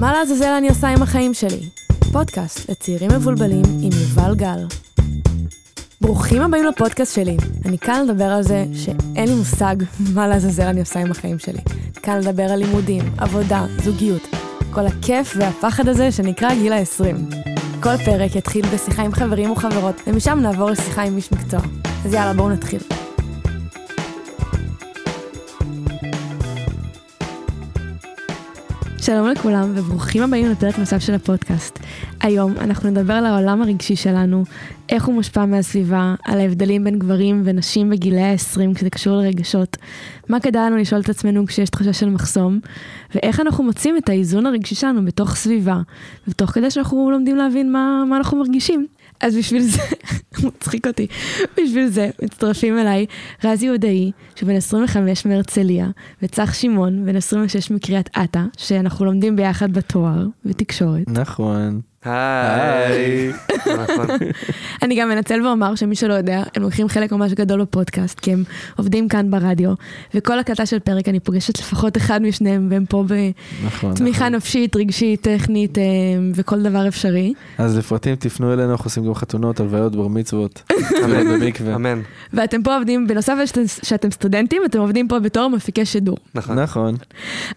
מה לעזאזל אני עושה עם החיים שלי? פודקאסט לצעירים מבולבלים עם יובל גל. ברוכים הבאים לפודקאסט שלי. אני כאן לדבר על זה שאין לי מושג מה לעזאזל אני עושה עם החיים שלי. כאן לדבר על לימודים, עבודה, זוגיות. כל הכיף והפחד הזה שנקרא גיל ה-20. כל פרק יתחיל בשיחה עם חברים וחברות, ומשם נעבור לשיחה עם איש מקצוע. אז יאללה, בואו נתחיל. שלום לכולם וברוכים הבאים לפרק נוסף של הפודקאסט. היום אנחנו נדבר על העולם הרגשי שלנו, איך הוא מושפע מהסביבה, על ההבדלים בין גברים ונשים בגילי ה-20 כשזה קשור לרגשות, מה כדאי לנו לשאול את עצמנו כשיש תחושה של מחסום, ואיך אנחנו מוצאים את האיזון הרגשי שלנו בתוך סביבה, ותוך כדי שאנחנו לומדים להבין מה, מה אנחנו מרגישים. אז בשביל זה, מצחיק אותי, בשביל זה מצטרפים אליי רזי יהודאי, שבן 25 מהרצליה, וצח שמעון, בן 26 מקריית אתא, שאנחנו לומדים ביחד בתואר, בתקשורת. נכון. היי. נכון. אני גם אנצל ואומר שמי שלא יודע, הם לוקחים חלק ממש גדול בפודקאסט, כי הם עובדים כאן ברדיו, וכל הקלטה של פרק אני פוגשת לפחות אחד משניהם, והם פה נכון. בתמיכה נפשית, רגשית, טכנית אה, וכל דבר אפשרי. אז לפרטים תפנו אלינו, אנחנו עושים גם חתונות, הלוויות, בר מצוות. אמן. במקווה. אמן. ואתם פה עובדים, בנוסף לזה שאתם- סטודנטים, אתם עובדים פה בתור מפיקי שידור. נכון. נכון.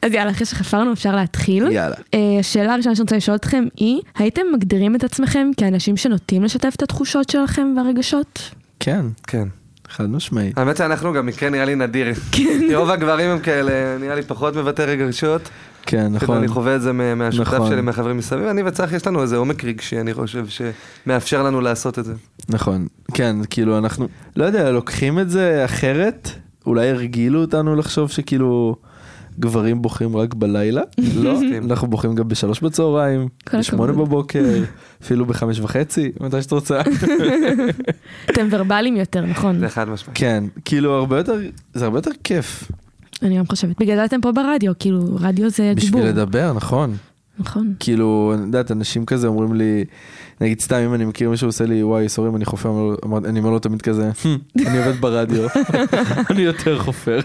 אז יאללה, אחרי שחפרנו אפשר להתחיל. יאללה. אה, השאלה הראשונה שאני רוצה לשאול אתכם היא, הייתם מגדירים את עצמכם כאנשים שנוטים לשתף את התחושות שלכם והרגשות? כן, כן. חד משמעית. האמת שאנחנו גם מקרה נראה לי נדיר. כי רוב הגברים הם כאלה, נראה לי פחות מבטא רגשות. כן, נכון. אני חווה את זה מה- מהשותף נכון. שלי, מהחברים מסביב. אני וצח יש לנו איזה עומק רגשי, אני חושב, שמאפשר לנו לעשות את זה. נכון. כן, כאילו אנחנו, לא יודע, לוקחים את זה אחרת? אולי הרגילו אותנו לחשוב שכאילו גברים בוכים רק בלילה? לא. אנחנו בוכים גם בשלוש בצהריים, בשמונה. בבוקר, אפילו בחמש וחצי, מתי שאת רוצה. אתם ורבליים יותר, נכון? זה חד משמעי. כן, כאילו הרבה יותר, זה הרבה יותר כיף. אני גם חושבת. בגלל זה אתם פה ברדיו, כאילו, רדיו זה דיבור. בשביל לדבר, נכון. נכון. כאילו, אני יודעת, אנשים כזה אומרים לי, נגיד סתם אם אני מכיר מישהו עושה לי, וואי, סורי אם אני חופר, אני אומר לו תמיד כזה, "Hmm, אני עובד ברדיו, אני יותר חופר.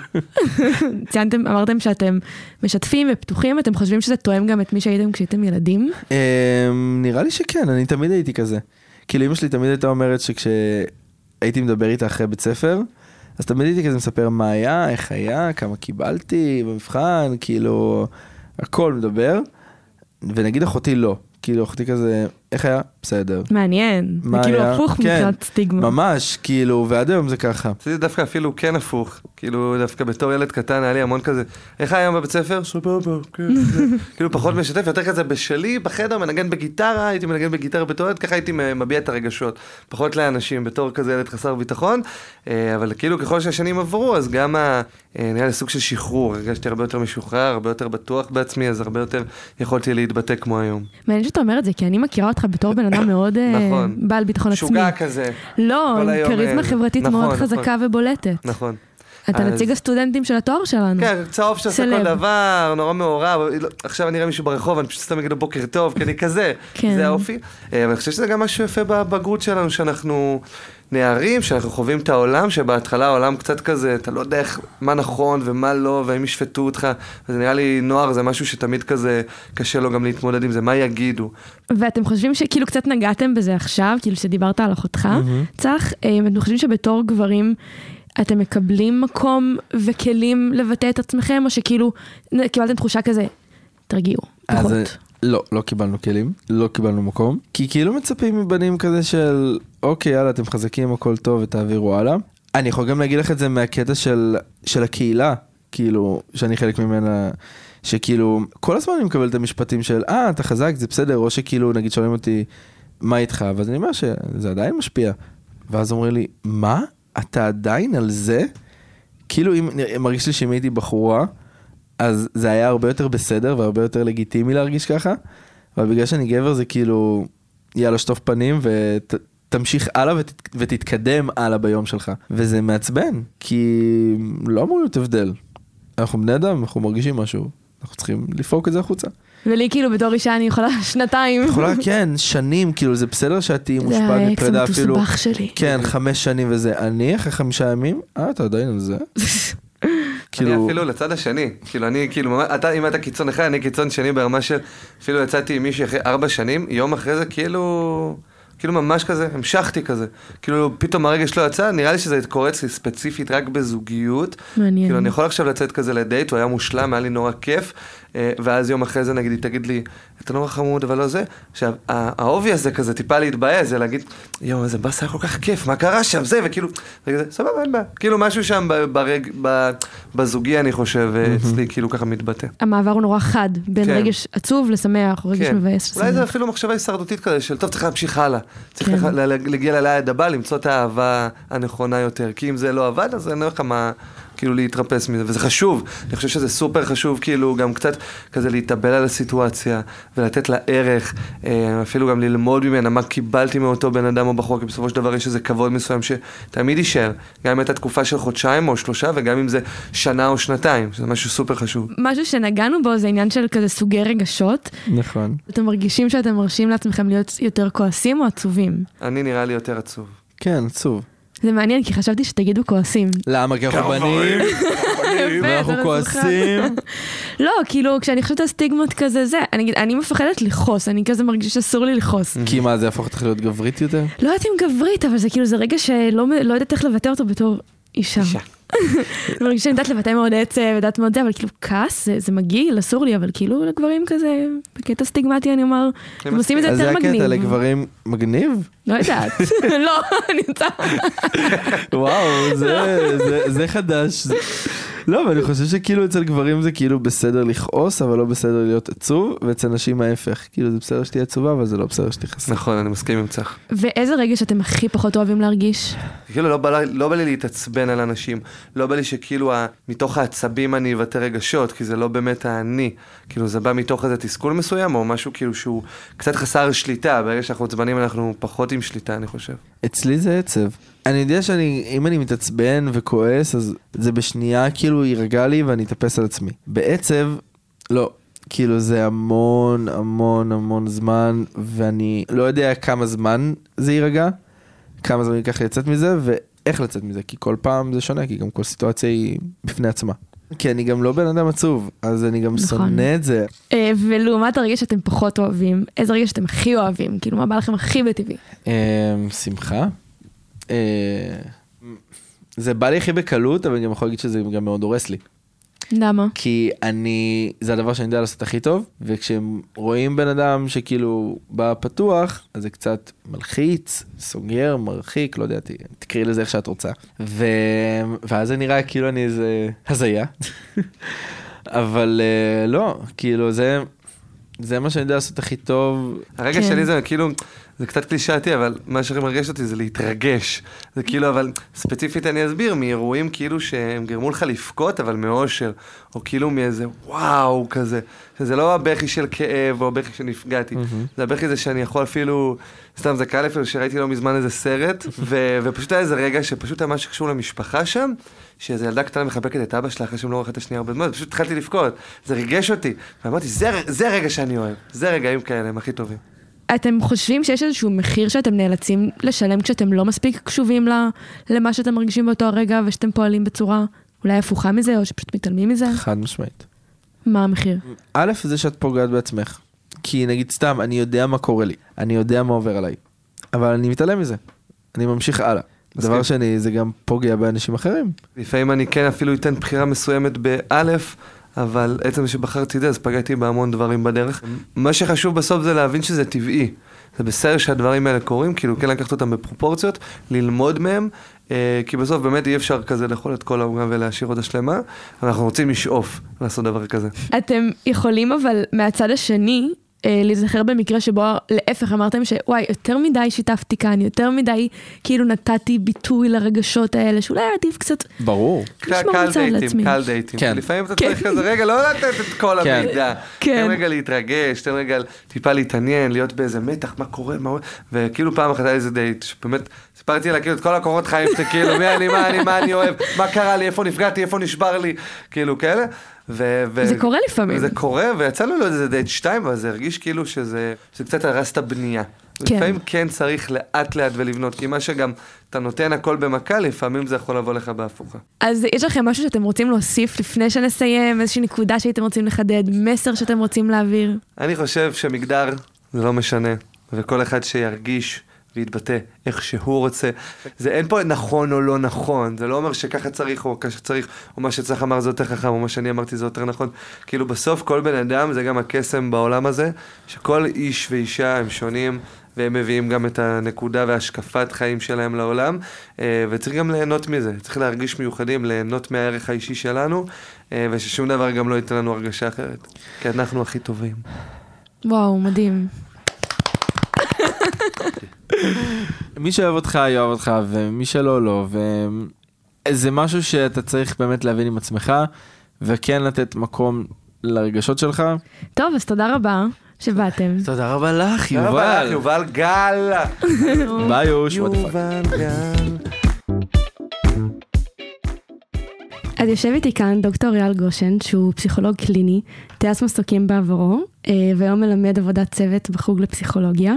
ציינתם, אמרתם שאתם משתפים ופתוחים, אתם חושבים שזה תואם גם את מי שהייתם כשהייתם ילדים? אמ, נראה לי שכן, אני תמיד הייתי כזה. כאילו אמא שלי תמיד הייתה אומרת שכשהייתי מדבר איתה אחרי בית ספר, אז תמיד הייתי כזה מספר מה היה, איך היה, כמה קיבלתי במבחן, כאילו, הכל מדבר. ונגיד אחותי לא, כאילו אחותי כזה, איך היה? בסדר. מעניין. זה כאילו היה? הפוך כן, מבחינת סטיגמה. ממש, כאילו, ועד היום זה ככה. עשיתי דווקא אפילו כן הפוך. כאילו, דווקא בתור ילד קטן היה לי המון כזה, איך היה היום בבית ספר? סבבה, כן. זה." כאילו פחות משתף, יותר כזה בשלי, בחדר, מנגן בגיטרה, הייתי מנגן בגיטרה בתור ילד, ככה הייתי מביע את הרגשות. פחות לאנשים, בתור כזה ילד חסר ביטחון. אה, אבל כאילו ככל שהשנים עברו, אז גם ה... אה, נראה לי סוג של שחרור, הרגשתי הרבה יותר משוחרר, הרבה יותר בטוח בעצמי, אז הרבה יותר יכולתי להתבטא כמו היום. מעניין שאתה אומר את זה, כי אני מכירה אותך בתור בן אדם מאוד אה, נכון. בעל ביטחון עצמי. משוגע כזה. לא, עם כריזמה אה, חברתית נכון, מאוד נכון. חזקה ובולטת. נכון. אתה אז- נציג הסטודנטים של התואר שלנו. כן, צהוב שעושה. כל דבר, נורא מעורב, לא, עכשיו אני אראה מישהו ברחוב, אני פשוט סתם אגיד לו בוקר טוב, כי אני כזה, כן. זה האופי. אה, אבל אני חושב שזה גם משהו יפה בבגרות שלנו, שאנחנו נערים, שאנחנו חווים את העולם, שבהתחלה העולם קצת כזה, אתה לא יודע איך, מה נכון ומה לא, והאם ישפטו אותך, וזה נראה לי נוער זה משהו שתמיד כזה קשה לו גם להתמודד עם זה, מה יגידו. ואתם חושבים שכאילו קצת נגעתם בזה עכשיו, כאילו שדיברת על אחותך, צח, אה, אתם חושבים שבתור גברים אתם מקבלים מקום וכלים לבטא את עצמכם, או שכאילו קיבלתם תחושה כזה, תרגיעו, אז, פחות. לא, לא קיבלנו כלים, לא קיבלנו מקום, כי כאילו מצפים מבנים כזה של, אוקיי, יאללה, אתם חזקים, הכל טוב ותעבירו הלאה. אני יכול גם להגיד לך את זה מהקטע של, של הקהילה, כאילו, שאני חלק ממנה, שכאילו, כל הזמן אני מקבל את המשפטים של, אה, אתה חזק, זה בסדר, או שכאילו, נגיד, שואלים אותי, מה איתך? ואז אני אומר שזה עדיין משפיע. ואז אומרים לי, מה? אתה עדיין על זה? כאילו, אם, מרגיש לי שאם הייתי בחורה, אז זה היה הרבה יותר בסדר והרבה יותר לגיטימי להרגיש ככה, אבל בגלל שאני גבר זה כאילו, יאללה שטוף פנים ותמשיך הלאה ות, ותתקדם הלאה ביום שלך. וזה מעצבן, כי לא אמור להיות הבדל. אנחנו בני אדם, אנחנו מרגישים משהו, אנחנו צריכים לפרוק את זה החוצה. ולי כאילו בתור אישה אני יכולה שנתיים. יכולה, כן, שנים, כאילו זה בסדר שאת תהיי זה מושפעת האקס מפרידה אפילו. המתוסבך שלי. כן, חמש שנים וזה. אני אחרי חמישה ימים, אה, אתה עדיין על זה? כאילו, אפילו לצד השני, כאילו אני, כאילו, אתה, אם אתה קיצון אחד, אני קיצון שני ברמה של, אפילו יצאתי עם מישהי אחרי ארבע שנים, יום אחרי זה כאילו, כאילו ממש כזה, המשכתי כזה. כאילו, פתאום הרגש לא יצא, נראה לי שזה קורה אצלי ספציפית רק בזוגיות. מעניין. כאילו, אני יכול עכשיו לצאת כזה לדייט, הוא היה מושלם, היה לי נורא כיף, ואז יום אחרי זה נגיד, היא תגיד לי, אתה נורא חמוד, אבל לא זה. עכשיו, ה- האובי הזה כזה, טיפה להתבאס, זה להגיד, יואו, איזה באסה, היה כל כך כיף, מה קרה שם, זה, וכאילו, וכזה, סבבה, אין בעיה. כאילו, משהו שם ברג, בזוגי, אני חושב, אה, אצלי, כאילו, ככה מתבטא. המעבר הוא נורא חד, בין כן. רגש עצוב לשמח, או רגש כן. מבאס אולי זה. אפילו מחשבה הישרדותית כזה, של טוב, צריך להמשיך הלאה. צריך כן. להגיע לליד הבא, למצוא את האהבה הנכונה יותר. כי אם זה לא עבד, אז אין לך מה, כאילו, להתרפס מזה. וזה חשוב, אני חושב שזה סופר חשוב, כאילו, גם קצת כזה להתאבל על הסיטואציה, ולתת לה ערך, אה, אפילו גם ללמוד ממנה מה קיבלתי מאותו בן אדם או בחור, כי בסופו של דבר יש איזה כבוד מסוים שתמיד יישאר. גם אם הייתה תקופה של חודשיים או שלושה, וגם אם זה שנה או שנתיים, שזה משהו סופר חשוב. משהו שנגענו בו זה עניין של כזה סוגי רגשות. נכון. אתם מרגישים שאתם מרשים לעצמכם להיות יותר כועסים או עצובים? אני נראה לי יותר עצוב. כן, עצוב. זה מעניין, כי חשבתי שתגידו כועסים. למה? כי אנחנו בנים, ואנחנו זה כועסים. לא, כאילו, כשאני חושבת על סטיגמות כזה, זה, אני אגיד, אני מפחדת לכעוס, אני כזה מרגישה שאסור לי לכעוס. כי מה, זה יהפוך אותך להיות גברית יותר? לא יודעת אם גברית, אבל זה כאילו, זה רגע שלא לא יודעת איך לבטא אותו בתור אישה. אישה. אני מרגישה שאני יודעת לבטא מאוד עצב, יודעת מאוד זה, אבל כאילו כעס, זה, זה מגעיל, אסור לי, אבל כאילו לגברים כזה, בקטע סטיגמטי אני אומר, הם עושים את זה אז יותר זה מגניב. הקטע לגברים מגניב? לא יודעת, לא, אני רוצה... וואו, זה- זה- זה חדש. לא, אבל אני חושב שכאילו אצל גברים זה כאילו בסדר לכעוס, אבל לא בסדר להיות עצוב, ואצל נשים ההפך. כאילו זה בסדר שתהיה עצובה, אבל זה לא בסדר שתכעס. נכון, אני מסכים עם צח. ואיזה רגש אתם הכי פחות אוהבים להרגיש? כאילו לא בא, לי- לא בא לי להתעצבן על אנשים, לא בא לי שכאילו מתוך העצבים אני אבטא רגשות, כי זה לא באמת האני. כאילו זה בא מתוך איזה תסכול מסוים, או משהו כאילו שהוא קצת חסר שליטה, ברגע שאנחנו עצבנים אנחנו פחות עם שליטה, אני חושב. אצלי זה עצב. אני יודע שאני, אם אני מתעצבן וכועס, אז זה בשנייה כאילו יירגע לי ואני אתאפס על עצמי. בעצב, לא. כאילו זה המון המון המון זמן, ואני לא יודע כמה זמן זה יירגע, כמה זמן ייקח לי לצאת מזה, ואיך לצאת מזה, כי כל פעם זה שונה, כי גם כל סיטואציה היא בפני עצמה. כי אני גם לא בן אדם עצוב, אז אני גם נכון. שונא את זה. אה, ולעומת הרגש שאתם פחות אוהבים, איזה רגש אתם הכי אוהבים? כאילו, מה בא לכם הכי בטבעי? אמ, שמחה. אה, זה בא לי הכי בקלות, אבל אני גם יכול להגיד שזה גם מאוד הורס לי. למה? כי אני, זה הדבר שאני יודע לעשות הכי טוב, וכשהם רואים בן אדם שכאילו בא פתוח, אז זה קצת מלחיץ, סוגר, מרחיק, לא יודע, ת- תקראי לזה איך שאת רוצה. ו... ואז זה נראה כאילו אני איזה הזיה. אבל אה, לא, כאילו זה, זה מה שאני יודע לעשות הכי טוב. הרגע כן. שלי זה כאילו, זה קצת קלישאתי, אבל מה שהכי מרגש אותי זה להתרגש. זה כאילו, אבל ספציפית אני אסביר, מאירועים כאילו שהם גרמו לך לבכות, אבל מאושר, או כאילו מאיזה וואו כזה. שזה לא הבכי של כאב, או הבכי שנפגעתי, זה הבכי הזה שאני יכול אפילו, סתם זה קל אפילו שראיתי לא מזמן איזה סרט, ו- ופשוט היה איזה רגע שפשוט היה משהו שקשור למשפחה שם, שאיזו ילדה קטנה מחבקת את אבא שלה אחרי שהם לא ראו את השנייה הרבה זמן, פשוט התחלתי לבכות, זה ריגש אותי, ואמרתי, זה, זה הרגע שאני אוהב, זה רגעים כאלה, הם הכי טובים. אתם חושבים שיש איזשהו מחיר שאתם נאלצים לשלם כשאתם לא מספיק קשובים ל- למה שאתם מרגישים באותו הרגע ושאתם פועלים בצורה אולי הפוכה מזה או שפשוט מתעלמים מזה? חד משמעית. מה המחיר? א', זה שאת פוגעת בעצמך. כי נגיד סתם, אני יודע מה קורה לי, אני יודע מה עובר עליי, אבל אני מתעלם מזה. אני ממשיך הלאה. דבר שני, זה גם פוגע באנשים אחרים. לפעמים אני כן אפילו אתן בחירה מסוימת באלף, אבל עצם שבחרתי את זה, אז פגעתי בהמון דברים בדרך. מה שחשוב בסוף זה להבין שזה טבעי. זה בסדר שהדברים האלה קורים, כאילו כן לקחת אותם בפרופורציות, ללמוד מהם, אה, כי בסוף באמת אי אפשר כזה לאכול את כל העוגה ולהשאיר אותה שלמה, אבל אנחנו רוצים לשאוף לעשות דבר כזה. אתם יכולים אבל מהצד השני אה, להיזכר במקרה שבו להפך אמרתם שוואי יותר מדי שיתפתי כאן, יותר מדי כאילו נתתי ביטוי לרגשות האלה שאולי היה עדיף קצת ברור. קל דייטים. קל דייטים. כן. לפעמים אתה כן. צריך כזה רגע, לא לתת את כל כן. המידע. כן. תן רגע להתרגש, תן רגע טיפה להתעניין, להיות באיזה מתח, מה קורה, מה... וכאילו פעם אחת היה איזה דייט, שבאמת סיפרתי לה כאילו את כל הקורות חיים שלי, כאילו מי אני, מה אני, מה אני אוהב, מה קרה לי, איפה נפגעתי, איפה נשבר לי, כאילו כאלה. ו- ו- זה קורה לפעמים. זה קורה, ויצאנו לו איזה דייט שתיים, אבל זה הרגיש כאילו שזה, שזה קצת הרס את הבנייה. כן. לפעמים כן צריך לאט לאט ולבנות, כי מה שגם אתה נותן הכל במכה, לפעמים זה יכול לבוא לך בהפוכה. אז יש לכם משהו שאתם רוצים להוסיף לפני שנסיים, איזושהי נקודה שהייתם רוצים לחדד, מסר שאתם רוצים להעביר? אני חושב שמגדר זה לא משנה, וכל אחד שירגיש ויתבטא איך שהוא רוצה. זה אין פה נכון או לא נכון, זה לא אומר שככה צריך או ככה צריך, או מה שצריך אמר זה יותר חכם, או מה שאני אמרתי זה יותר נכון. כאילו בסוף כל בן אדם זה גם הקסם בעולם הזה, שכל איש ואישה הם שונים. והם מביאים גם את הנקודה והשקפת חיים שלהם לעולם, אה, וצריך גם ליהנות מזה, צריך להרגיש מיוחדים, ליהנות מהערך האישי שלנו, אה, וששום דבר גם לא ייתן לנו הרגשה אחרת, כי אנחנו הכי טובים. וואו, מדהים. מי שאוהב אותך יאהב אותך ומי שלא לא וזה משהו שאתה צריך באמת להבין עם עצמך וכן לתת מקום לרגשות שלך. טוב, אז תודה רבה שבאתם. תודה רבה לך תודה רבה לך, יובל. יובל גל. ביי יוש. what the fuck. יובל גל. אז יושב איתי כאן דוקטור אייל גושן, שהוא פסיכולוג קליני, טייס מסוקים בעברו, אה, והיום מלמד עבודת צוות בחוג לפסיכולוגיה.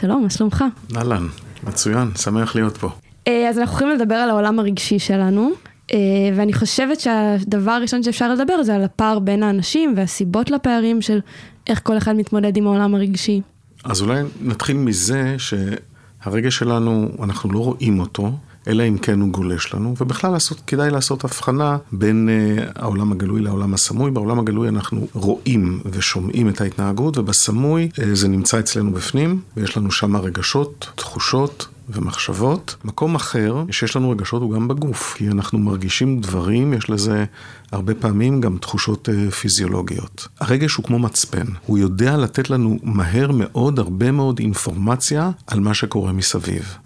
שלום, מה שלומך? אהלן, מצוין, שמח להיות פה. אה, אז אנחנו הולכים לדבר על העולם הרגשי שלנו, אה, ואני חושבת שהדבר הראשון שאפשר לדבר זה על הפער בין האנשים והסיבות לפערים של איך כל אחד מתמודד עם העולם הרגשי. אז אולי נתחיל מזה שהרגש שלנו, אנחנו לא רואים אותו, אלא אם כן הוא גולש לנו, ובכלל לעשות, כדאי לעשות הבחנה בין uh, העולם הגלוי לעולם הסמוי. בעולם הגלוי אנחנו רואים ושומעים את ההתנהגות, ובסמוי uh, זה נמצא אצלנו בפנים, ויש לנו שם רגשות, תחושות. ומחשבות. מקום אחר שיש לנו רגשות הוא גם בגוף, כי אנחנו מרגישים דברים, יש לזה הרבה פעמים גם תחושות אה, פיזיולוגיות. הרגש הוא כמו מצפן, הוא יודע לתת לנו מהר מאוד הרבה מאוד אינפורמציה על מה שקורה מסביב.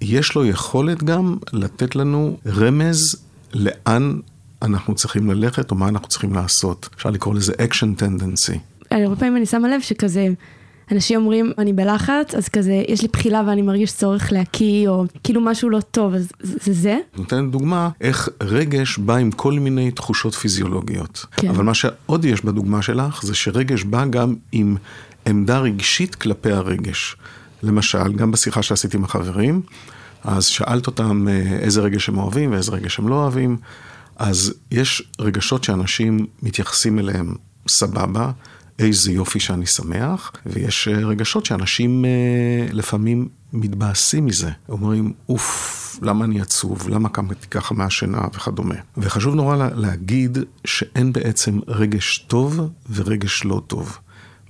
ויש לו יכולת גם לתת לנו רמז לאן אנחנו צריכים ללכת או מה אנחנו צריכים לעשות. אפשר לקרוא לזה action tendency. הרבה פעמים אני שמה לב שכזה, אנשים אומרים, אני בלחץ, אז כזה, יש לי בחילה ואני מרגיש צורך להקיא, או כאילו משהו לא טוב, אז זה זה? נותן דוגמה איך רגש בא עם כל מיני תחושות פיזיולוגיות. כן. אבל מה שעוד יש בדוגמה שלך, זה שרגש בא גם עם עמדה רגשית כלפי הרגש. למשל, גם בשיחה שעשיתי עם החברים, אז שאלת אותם אה, איזה רגש הם אוהבים ואיזה רגש הם לא אוהבים, אז יש רגשות שאנשים מתייחסים אליהם סבבה. איזה יופי שאני שמח, ויש אה, רגשות שאנשים אה, לפעמים מתבאסים מזה. אומרים, אוף, למה אני עצוב? למה קמתי ככה מהשינה וכדומה. וחשוב נורא לה, להגיד שאין בעצם רגש טוב ורגש לא טוב.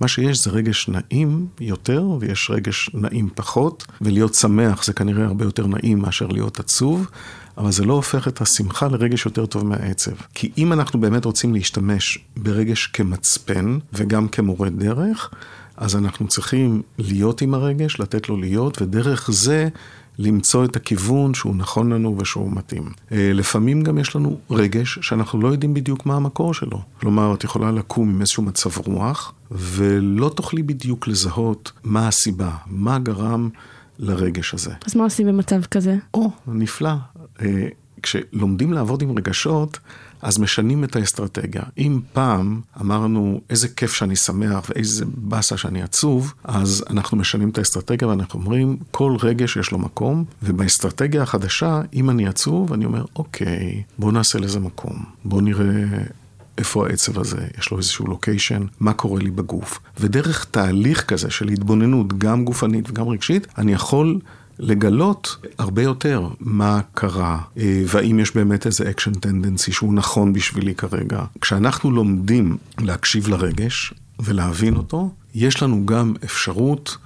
מה שיש זה רגש נעים יותר, ויש רגש נעים פחות, ולהיות שמח זה כנראה הרבה יותר נעים מאשר להיות עצוב, אבל זה לא הופך את השמחה לרגש יותר טוב מהעצב. כי אם אנחנו באמת רוצים להשתמש ברגש כמצפן, וגם כמורה דרך, אז אנחנו צריכים להיות עם הרגש, לתת לו להיות, ודרך זה למצוא את הכיוון שהוא נכון לנו ושהוא מתאים. אה, לפעמים גם יש לנו רגש שאנחנו לא יודעים בדיוק מה המקור שלו. כלומר, את יכולה לקום עם איזשהו מצב רוח, ולא תוכלי בדיוק לזהות מה הסיבה, מה גרם לרגש הזה. אז מה עושים במצב כזה? או, נפלא. אה, כשלומדים לעבוד עם רגשות, אז משנים את האסטרטגיה. אם פעם אמרנו איזה כיף שאני שמח ואיזה באסה שאני עצוב, אז אנחנו משנים את האסטרטגיה ואנחנו אומרים כל רגש יש לו מקום, ובאסטרטגיה החדשה, אם אני עצוב, אני אומר אוקיי, בוא נעשה לזה מקום. בוא נראה איפה העצב הזה, יש לו איזשהו לוקיישן, מה קורה לי בגוף. ודרך תהליך כזה של התבוננות, גם גופנית וגם רגשית, אני יכול לגלות הרבה יותר מה קרה, אה, והאם יש באמת איזה action tendency שהוא נכון בשבילי כרגע. כשאנחנו לומדים להקשיב לרגש ולהבין אותו, יש לנו גם אפשרות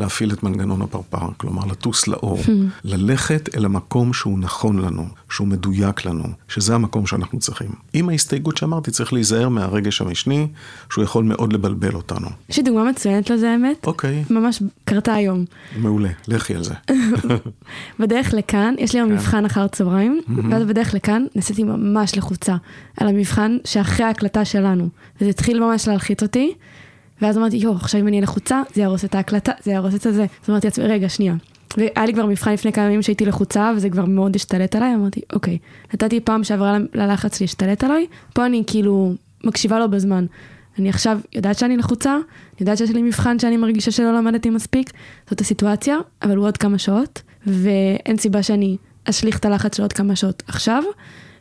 להפעיל את מנגנון הפרפר, כלומר לטוס לאור, ללכת אל המקום שהוא נכון לנו, שהוא מדויק לנו, שזה המקום שאנחנו צריכים. עם ההסתייגות שאמרתי, צריך להיזהר מהרגש המשני, שהוא יכול מאוד לבלבל אותנו. יש לי דוגמה מצוינת לזה, האמת. אוקיי, ממש קרתה היום. מעולה, לכי על זה. בדרך לכאן, יש לי היום מבחן אחר צהריים, ואז בדרך לכאן נסעתי ממש לחוצה על המבחן שאחרי ההקלטה שלנו. וזה התחיל ממש להלחיץ אותי, ואז אמרתי, יואו, עכשיו אם אני לחוצה, זה יהרוס את ההקלטה, זה יהרוס את הזה. אז אמרתי לעצמי, רגע, שנייה. והיה לי כבר מבחן לפני כמה ימים שהייתי לחוצה, וזה כבר מאוד השתלט עליי, אמרתי, אוקיי, נתתי פעם שעברה ללחץ להשתלט עליי, פה אני כאילו מקשיבה לו בזמן. אני עכשיו יודעת שאני לחוצה, אני יודעת שיש לי מבחן שאני מרגישה שלא למדתי מספיק, זאת הסיטואציה, אבל הוא עוד כמה שעות, ואין סיבה שאני אשליך את הלחץ של עוד כמה שעות עכשיו,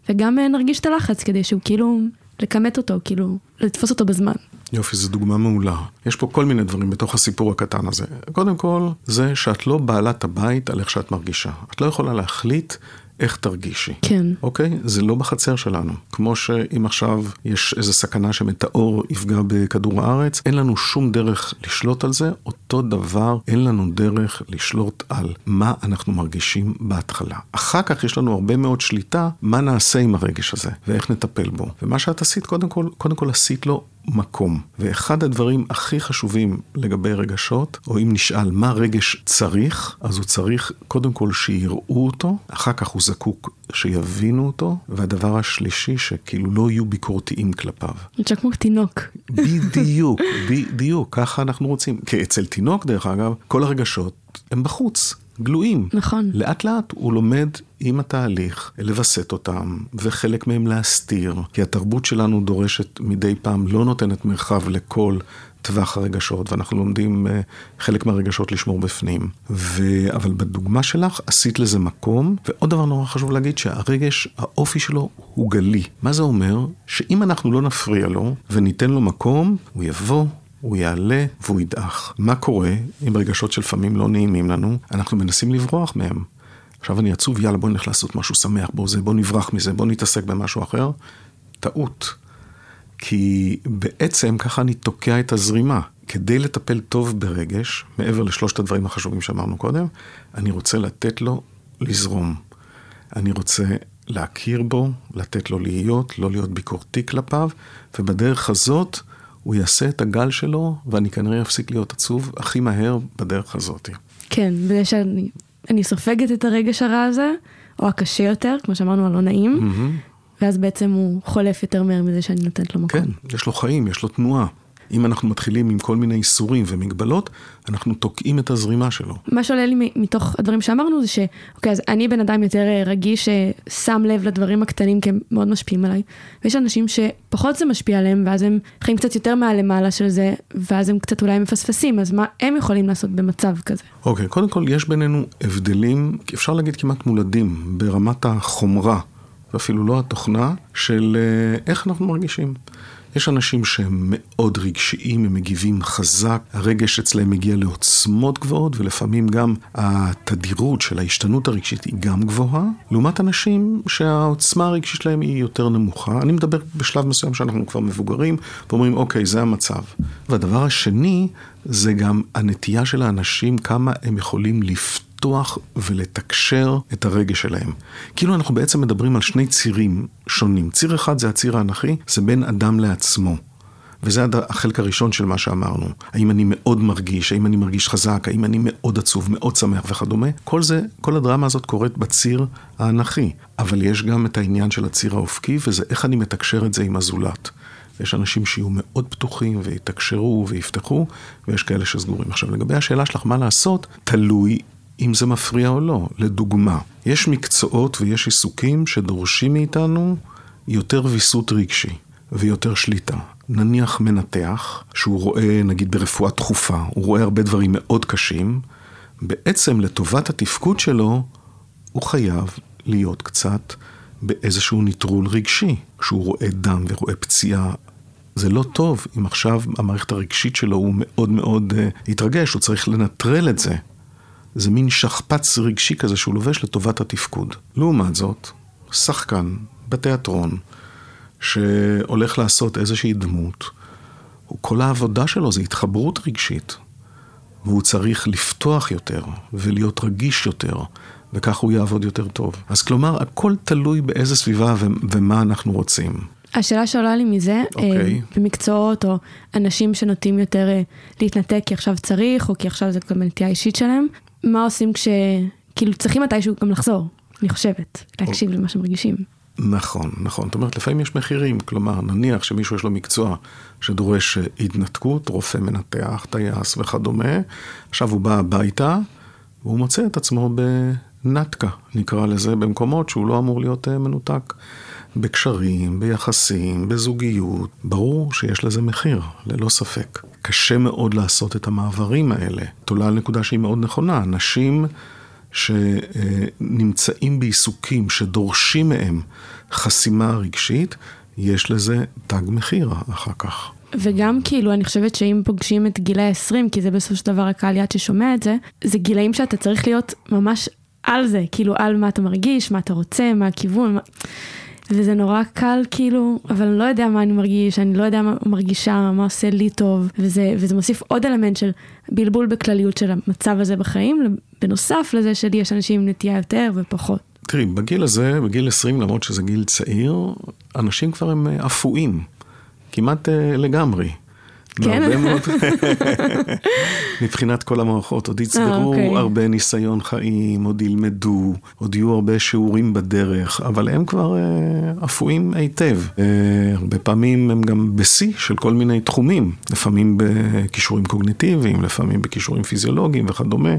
וגם אה, נרגיש את הלחץ כדי שהוא כאילו, לכמת אותו, כאילו, לתפוס אותו בזמן. יופי, זו דוגמה מעולה. יש פה כל מיני דברים בתוך הסיפור הקטן הזה. קודם כל, זה שאת לא בעלת הבית על איך שאת מרגישה. את לא יכולה להחליט איך תרגישי. כן. אוקיי? זה לא בחצר שלנו. כמו שאם עכשיו יש איזו סכנה שמטאור יפגע בכדור הארץ, אין לנו שום דרך לשלוט על זה. אותו דבר, אין לנו דרך לשלוט על מה אנחנו מרגישים בהתחלה. אחר כך יש לנו הרבה מאוד שליטה מה נעשה עם הרגש הזה, ואיך נטפל בו. ומה שאת עשית, קודם כל, קודם כל עשית לו מקום. ואחד הדברים הכי חשובים לגבי רגשות, או אם נשאל מה רגש צריך, אז הוא צריך קודם כל שיראו אותו, אחר כך הוא זקוק שיבינו אותו, והדבר השלישי, שכאילו לא יהיו ביקורתיים כלפיו. זה כמו תינוק. בדיוק, בדיוק, ככה אנחנו רוצים. כי אצל תינוק, דרך אגב, כל הרגשות הם בחוץ. גלויים. נכון. לאט לאט הוא לומד עם התהליך לווסת אותם, וחלק מהם להסתיר, כי התרבות שלנו דורשת מדי פעם, לא נותנת מרחב לכל טווח הרגשות, ואנחנו לומדים uh, חלק מהרגשות לשמור בפנים. ו... אבל בדוגמה שלך עשית לזה מקום, ועוד דבר נורא חשוב להגיד, שהרגש, האופי שלו הוא גלי. מה זה אומר? שאם אנחנו לא נפריע לו וניתן לו מקום, הוא יבוא, הוא יעלה והוא ידעך. מה קורה אם רגשות שלפעמים לא נעימים לנו? אנחנו מנסים לברוח מהם. עכשיו אני עצוב, יאללה בוא נלך לעשות משהו שמח, בוא, זה, בוא נברח מזה, בוא נתעסק במשהו אחר. טעות. כי בעצם ככה אני תוקע את הזרימה. כדי לטפל טוב ברגש, מעבר לשלושת הדברים החשובים שאמרנו קודם, אני רוצה לתת לו לזרום. אני רוצה להכיר בו, לתת לו להיות, לא להיות ביקורתי כלפיו, ובדרך הזאת הוא יעשה את הגל שלו, ואני כנראה אפסיק להיות עצוב הכי מהר בדרך הזאת. כן, בגלל שאני אני סופגת את הרגש הרע הזה, או הקשה יותר, כמו שאמרנו, הלא נעים, Mm-hmm. ואז בעצם הוא חולף יותר מהר מזה שאני נותנת לו מקום. כן, יש לו חיים, יש לו תנועה. אם אנחנו מתחילים עם כל מיני איסורים ומגבלות, אנחנו תוקעים את הזרימה שלו. מה שעולה לי מתוך הדברים שאמרנו זה ש... אוקיי, אז אני בן אדם יותר אה, רגיש, ששם לב לדברים הקטנים כי הם מאוד משפיעים עליי. ויש אנשים שפחות זה משפיע עליהם, ואז הם חיים קצת יותר מהלמעלה של זה, ואז הם קצת אולי מפספסים, אז מה הם יכולים לעשות במצב כזה? אוקיי, קודם כל יש בינינו הבדלים, אפשר להגיד כמעט מולדים, ברמת החומרה, ואפילו לא התוכנה, של אה, איך אנחנו מרגישים. יש אנשים שהם מאוד רגשיים, הם מגיבים חזק, הרגש אצלהם מגיע לעוצמות גבוהות, ולפעמים גם התדירות של ההשתנות הרגשית היא גם גבוהה, לעומת אנשים שהעוצמה הרגשית שלהם היא יותר נמוכה. אני מדבר בשלב מסוים שאנחנו כבר מבוגרים, ואומרים, אוקיי, זה המצב. והדבר השני, זה גם הנטייה של האנשים, כמה הם יכולים לפתור. לפתוח ולתקשר את הרגש שלהם. כאילו אנחנו בעצם מדברים על שני צירים שונים. ציר אחד זה הציר האנכי, זה בין אדם לעצמו. וזה החלק הראשון של מה שאמרנו. האם אני מאוד מרגיש, האם אני מרגיש חזק, האם אני מאוד עצוב, מאוד שמח וכדומה. כל זה, כל הדרמה הזאת קורית בציר האנכי. אבל יש גם את העניין של הציר האופקי, וזה איך אני מתקשר את זה עם הזולת. יש אנשים שיהיו מאוד פתוחים ויתקשרו ויפתחו, ויש כאלה שסגורים. עכשיו, לגבי השאלה שלך מה לעשות, תלוי אם זה מפריע או לא. לדוגמה, יש מקצועות ויש עיסוקים שדורשים מאיתנו יותר ויסות רגשי ויותר שליטה. נניח מנתח, שהוא רואה, נגיד ברפואה דחופה, הוא רואה הרבה דברים מאוד קשים, בעצם לטובת התפקוד שלו, הוא חייב להיות קצת באיזשהו נטרול רגשי. כשהוא רואה דם ורואה פציעה, זה לא טוב אם עכשיו המערכת הרגשית שלו הוא מאוד מאוד uh, התרגש, הוא צריך לנטרל את זה. זה מין שכפ"ץ רגשי כזה שהוא לובש לטובת התפקוד. לעומת זאת, שחקן בתיאטרון שהולך לעשות איזושהי דמות, כל העבודה שלו זה התחברות רגשית, והוא צריך לפתוח יותר ולהיות רגיש יותר, וכך הוא יעבוד יותר טוב. אז כלומר, הכל תלוי באיזה סביבה ו- ומה אנחנו רוצים. השאלה שעולה לי מזה, אוקיי. אה, במקצועות או אנשים שנוטים יותר אה, להתנתק כי עכשיו צריך, או כי עכשיו זה גם נטייה אישית שלהם, מה עושים כש... כאילו צריכים מתישהו גם לחזור, אני חושבת, להקשיב למה שמרגישים. נכון, נכון. זאת אומרת, לפעמים יש מחירים. כלומר, נניח שמישהו יש לו מקצוע שדורש התנתקות, רופא מנתח, טייס וכדומה, עכשיו הוא בא הביתה, והוא מוצא את עצמו בנתקה, נקרא לזה, במקומות שהוא לא אמור להיות אה, מנותק. בקשרים, ביחסים, בזוגיות, ברור שיש לזה מחיר, ללא ספק. קשה מאוד לעשות את המעברים האלה. את עולה על נקודה שהיא מאוד נכונה. אנשים שנמצאים בעיסוקים שדורשים מהם חסימה רגשית, יש לזה תג מחיר אחר כך. וגם כאילו, אני חושבת שאם פוגשים את גילי ה-20, כי זה בסופו של דבר הקהל יד ששומע את זה, זה גילאים שאתה צריך להיות ממש על זה, כאילו על מה אתה מרגיש, מה אתה רוצה, מה הכיוון, מה... וזה נורא קל כאילו, אבל אני לא יודע מה אני מרגיש, אני לא יודע מה מרגישה, מה עושה לי טוב, וזה, וזה מוסיף עוד אלמנט של בלבול בכלליות של המצב הזה בחיים, בנוסף לזה שלי יש אנשים עם נטייה יותר ופחות. תראי, בגיל הזה, בגיל 20, למרות שזה גיל צעיר, אנשים כבר הם אה, אפויים, כמעט אה, לגמרי. כן. מאוד, מבחינת כל המערכות, עוד יצברו אוקיי. הרבה ניסיון חיים, עוד ילמדו, עוד יהיו הרבה שיעורים בדרך, אבל הם כבר אה, אפויים היטב. אה, הרבה פעמים הם גם בשיא של כל מיני תחומים, לפעמים בכישורים קוגניטיביים, לפעמים בכישורים פיזיולוגיים וכדומה.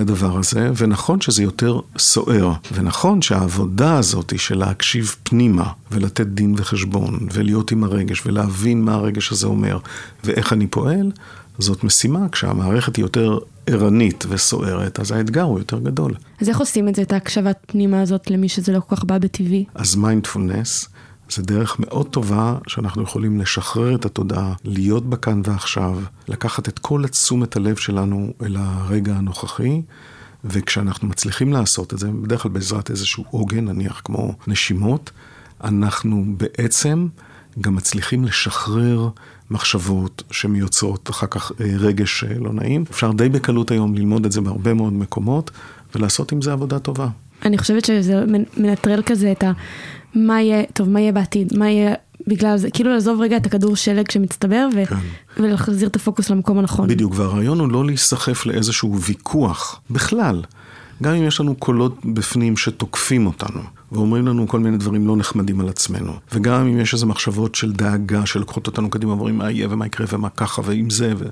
הדבר הזה, ונכון שזה יותר סוער, ונכון שהעבודה הזאת של להקשיב פנימה, ולתת דין וחשבון, ולהיות עם הרגש, ולהבין מה הרגש הזה אומר, ואיך אני פועל, זאת משימה. כשהמערכת היא יותר ערנית וסוערת, אז האתגר הוא יותר גדול. אז איך עושים את זה, את ההקשבת פנימה הזאת, למי שזה לא כל כך בא בטבעי? אז מיינדפולנס זה דרך מאוד טובה שאנחנו יכולים לשחרר את התודעה, להיות בכאן ועכשיו, לקחת את כל תשומת הלב שלנו אל הרגע הנוכחי, וכשאנחנו מצליחים לעשות את זה, בדרך כלל בעזרת איזשהו עוגן, נניח כמו נשימות, אנחנו בעצם גם מצליחים לשחרר מחשבות שמייצרות אחר כך אה, רגש אה, לא נעים. אפשר די בקלות היום ללמוד את זה בהרבה מאוד מקומות, ולעשות עם זה עבודה טובה. אני חושבת שזה מנטרל כזה את ה... מה יהיה, טוב, מה יהיה בעתיד, מה יהיה בגלל זה, כאילו לעזוב רגע את הכדור שלג שמצטבר ו- כן. ולהחזיר את הפוקוס למקום הנכון. בדיוק, והרעיון הוא לא להיסחף לאיזשהו ויכוח, בכלל. גם אם יש לנו קולות בפנים שתוקפים אותנו, ואומרים לנו כל מיני דברים לא נחמדים על עצמנו, וגם אם יש איזה מחשבות של דאגה שלוקחות אותנו קדימה ואומרים מה יהיה ומה יקרה ומה ככה ועם זה, ו...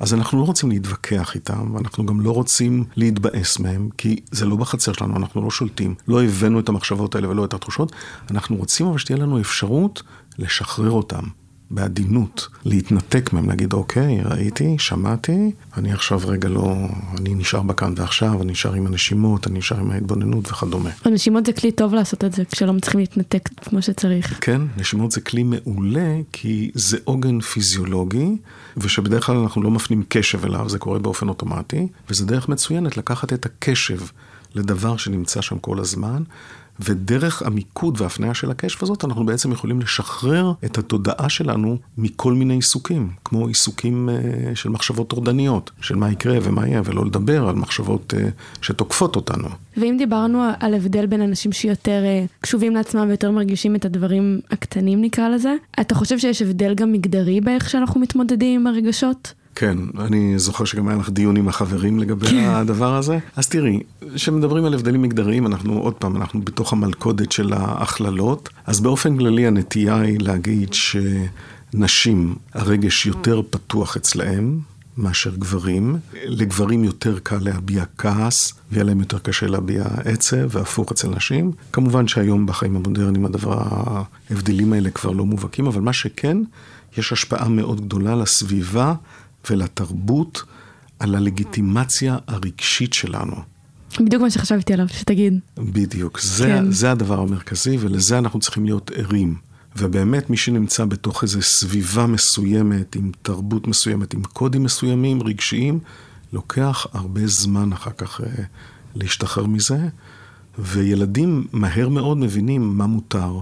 אז אנחנו לא רוצים להתווכח איתם, ואנחנו גם לא רוצים להתבאס מהם, כי זה לא בחצר שלנו, אנחנו לא שולטים. לא הבאנו את המחשבות האלה ולא את התחושות, אנחנו רוצים אבל שתהיה לנו אפשרות לשחרר אותם. בעדינות, להתנתק מהם, להגיד, אוקיי, ראיתי, שמעתי, אני עכשיו רגע לא, אני נשאר בכאן ועכשיו, אני נשאר עם הנשימות, אני נשאר עם ההתבוננות וכדומה. הנשימות זה כלי טוב לעשות את זה, כשלא מצליחים להתנתק כמו שצריך. כן, נשימות זה כלי מעולה, כי זה עוגן פיזיולוגי, ושבדרך כלל אנחנו לא מפנים קשב אליו, זה קורה באופן אוטומטי, וזה דרך מצוינת לקחת את הקשב לדבר שנמצא שם כל הזמן, ודרך המיקוד וההפניה של הקשב הזאת, אנחנו בעצם יכולים לשחרר את התודעה שלנו מכל מיני עיסוקים, כמו עיסוקים uh, של מחשבות טורדניות, של מה יקרה ומה יהיה, ולא לדבר על מחשבות uh, שתוקפות אותנו. ואם דיברנו על הבדל בין אנשים שיותר uh, קשובים לעצמם ויותר מרגישים את הדברים הקטנים נקרא לזה, אתה חושב שיש הבדל גם מגדרי באיך שאנחנו מתמודדים עם הרגשות? כן, אני זוכר שגם היה לך דיון עם החברים לגבי הדבר הזה. אז תראי, כשמדברים על הבדלים מגדריים, אנחנו עוד פעם, אנחנו בתוך המלכודת של ההכללות. אז באופן כללי הנטייה היא להגיד שנשים, הרגש יותר פתוח אצלהם. מאשר גברים. לגברים יותר קל להביע כעס, ויהיה להם יותר קשה להביע עצב, והפוך אצל נשים. כמובן שהיום בחיים המודרניים הדבר, ההבדלים האלה כבר לא מובהקים, אבל מה שכן, יש השפעה מאוד גדולה לסביבה ולתרבות על הלגיטימציה הרגשית שלנו. בדיוק מה שחשבתי עליו, שתגיד. בדיוק, זה, כן. זה הדבר המרכזי ולזה אנחנו צריכים להיות ערים. ובאמת מי שנמצא בתוך איזו סביבה מסוימת, עם תרבות מסוימת, עם קודים מסוימים, רגשיים, לוקח הרבה זמן אחר כך אה, להשתחרר מזה, וילדים מהר מאוד מבינים מה מותר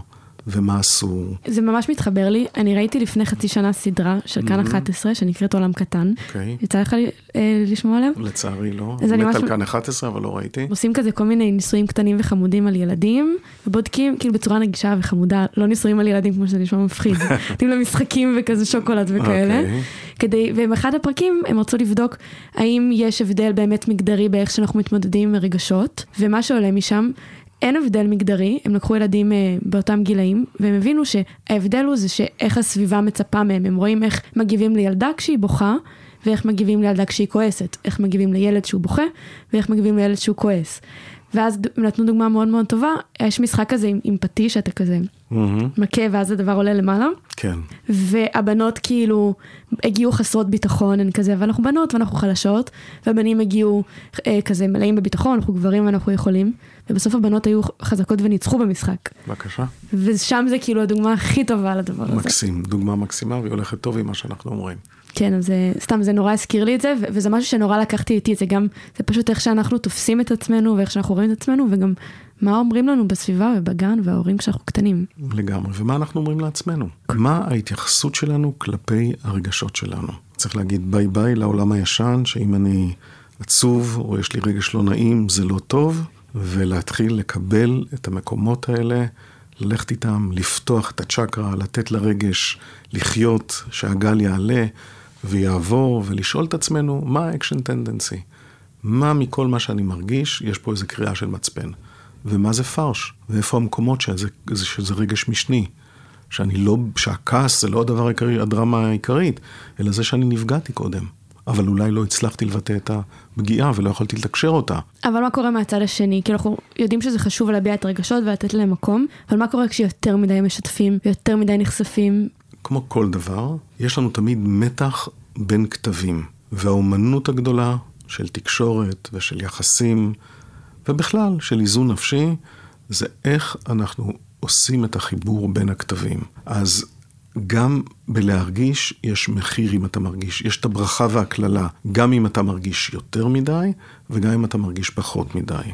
ומה אסור. זה ממש מתחבר לי, אני ראיתי לפני חצי שנה סדרה של כאן 11 שנקראת עולם קטן. אוקיי. יצא לך אה, לשמוע עליה? לצערי לא. אז אני מת ממש- על כאן 11, אבל לא ראיתי. עושים כזה כל מיני ניסויים קטנים וחמודים על ילדים, ובודקים כאילו בצורה נגישה וחמודה, לא ניסויים על ילדים כמו שזה נשמע מפחיד, נותנים להם משחקים וכזה שוקולד וכאלה. אוקיי. כדי, ובאחד הפרקים הם רצו לבדוק האם יש הבדל באמת מגדרי באיך שאנחנו מתמודדים עם הרגשות, ומה שעולה משם, אין הבדל מגדרי, הם לקחו ילדים אה, באותם גילאים, והם הבינו שההבדל הוא זה שאיך הסביבה מצפה מהם, הם רואים איך מגיבים לילדה כשהיא בוכה, ואיך מגיבים לילדה כשהיא כועסת, איך מגיבים לילד שהוא בוכה, ואיך מגיבים לילד שהוא כועס. ואז נתנו דוגמה מאוד מאוד טובה, יש משחק כזה עם, עם פטיש, אתה כזה מהמם. מכה ואז הדבר עולה למעלה, כן. והבנות כאילו הגיעו חסרות ביטחון, הן כזה, אבל אנחנו בנות ואנחנו חלשות, והבנים הגיעו אה, כזה מלאים בביטחון, אנחנו גברים ואנחנו יכולים, ובסוף הבנות היו חזקות וניצחו במשחק. בבקשה. ושם זה כאילו הדוגמה הכי טובה לדבר הזה. מקסים, דוגמה מקסימה והיא הולכת טוב עם מה שאנחנו אומרים. כן, אז סתם זה נורא הזכיר לי את זה, וזה משהו שנורא לקחתי איתי, זה גם, זה פשוט איך שאנחנו תופסים את עצמנו ואיך שאנחנו רואים את עצמנו, וגם מה אומרים לנו בסביבה ובגן וההורים כשאנחנו קטנים. לגמרי. ומה אנחנו אומרים לעצמנו? מה ההתייחסות שלנו כלפי הרגשות שלנו? צריך להגיד ביי ביי לעולם הישן, שאם אני עצוב או יש לי רגש לא נעים, זה לא טוב, ולהתחיל לקבל את המקומות האלה, ללכת איתם, לפתוח את הצ'קרה, לתת לרגש לחיות, שהגל יעלה ויעבור, ולשאול את עצמנו, מה ה action tendency? מה מכל מה שאני מרגיש, יש פה איזו קריאה של מצפן. ומה זה fresh? ואיפה המקומות שזה, שזה, רגש משני? שאני לא, שהכעס זה לא הדבר העיקרי, הדרמה העיקרית, אלא זה שאני נפגעתי קודם. אבל אולי לא הצלחתי לבטא את הפגיעה ולא יכולתי לתקשר אותה. אבל מה קורה מהצד השני? כאילו אנחנו יודעים שזה חשוב להביע את הרגשות ולתת להם מקום, אבל מה קורה כשיותר מדי משתפים ויותר מדי נחשפים? כמו כל דבר, יש לנו תמיד מתח בין כתבים. והאומנות הגדולה של תקשורת ושל יחסים, ובכלל של איזון נפשי, זה איך אנחנו עושים את החיבור בין הכתבים. אז גם בלהרגיש יש מחיר אם אתה מרגיש, יש את הברכה והקללה, גם אם אתה מרגיש יותר מדי וגם אם אתה מרגיש פחות מדי.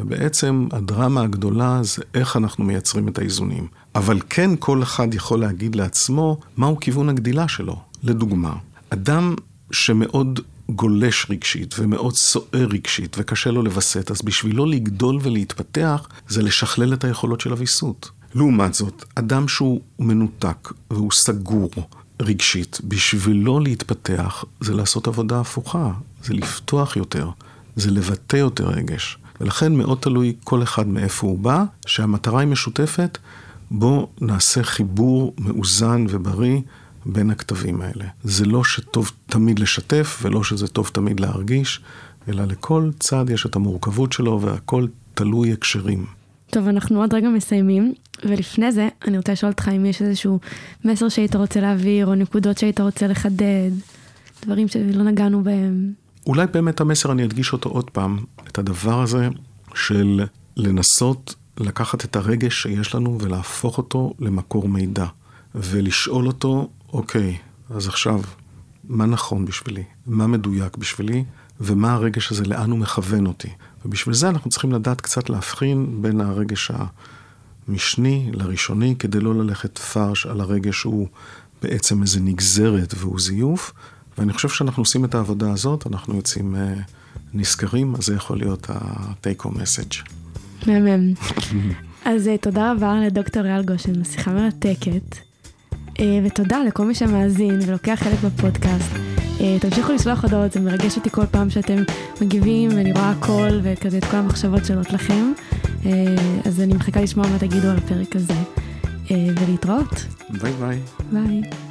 ובעצם הדרמה הגדולה זה איך אנחנו מייצרים את האיזונים. אבל כן כל אחד יכול להגיד לעצמו מהו כיוון הגדילה שלו. לדוגמה, אדם שמאוד גולש רגשית ומאוד סוער רגשית וקשה לו לווסת, אז בשבילו לגדול ולהתפתח זה לשכלל את היכולות של הוויסות. לעומת זאת, אדם שהוא מנותק והוא סגור רגשית, בשבילו להתפתח זה לעשות עבודה הפוכה, זה לפתוח יותר, זה לבטא יותר רגש. ולכן מאוד תלוי כל אחד מאיפה הוא בא, שהמטרה היא משותפת, בוא נעשה חיבור מאוזן ובריא בין הכתבים האלה. זה לא שטוב תמיד לשתף, ולא שזה טוב תמיד להרגיש, אלא לכל צד יש את המורכבות שלו, והכל תלוי הקשרים. טוב, אנחנו עוד רגע מסיימים, ולפני זה אני רוצה לשאול אותך אם יש איזשהו מסר שהיית רוצה להעביר, או נקודות שהיית רוצה לחדד, דברים שלא נגענו בהם. אולי באמת המסר, אני אדגיש אותו עוד פעם, את הדבר הזה של לנסות לקחת את הרגש שיש לנו ולהפוך אותו למקור מידע, ולשאול אותו, אוקיי, אז עכשיו, מה נכון בשבילי? מה מדויק בשבילי? ומה הרגש הזה, לאן הוא מכוון אותי? ובשביל זה אנחנו צריכים לדעת קצת להבחין בין הרגש המשני לראשוני, כדי לא ללכת פרש על הרגש שהוא בעצם איזה נגזרת והוא זיוף. ואני חושב שאנחנו עושים את העבודה הזאת, אנחנו יוצאים אה, נשכרים, אז זה יכול להיות ה-take home message. מהמם. אז אה, תודה רבה לדוקטור ריאל גושן, שיחה מרתקת. אה, ותודה לכל מי שמאזין ולוקח חלק בפודקאסט. אה, תמשיכו לשלוח הודעות, זה מרגש אותי כל פעם שאתם מגיבים ואני רואה הכל וכזה את כל המחשבות שעולות לכם. אז אני מחכה לשמוע מה תגידו על הפרק הזה. ולהתראות. ביי ביי. ביי.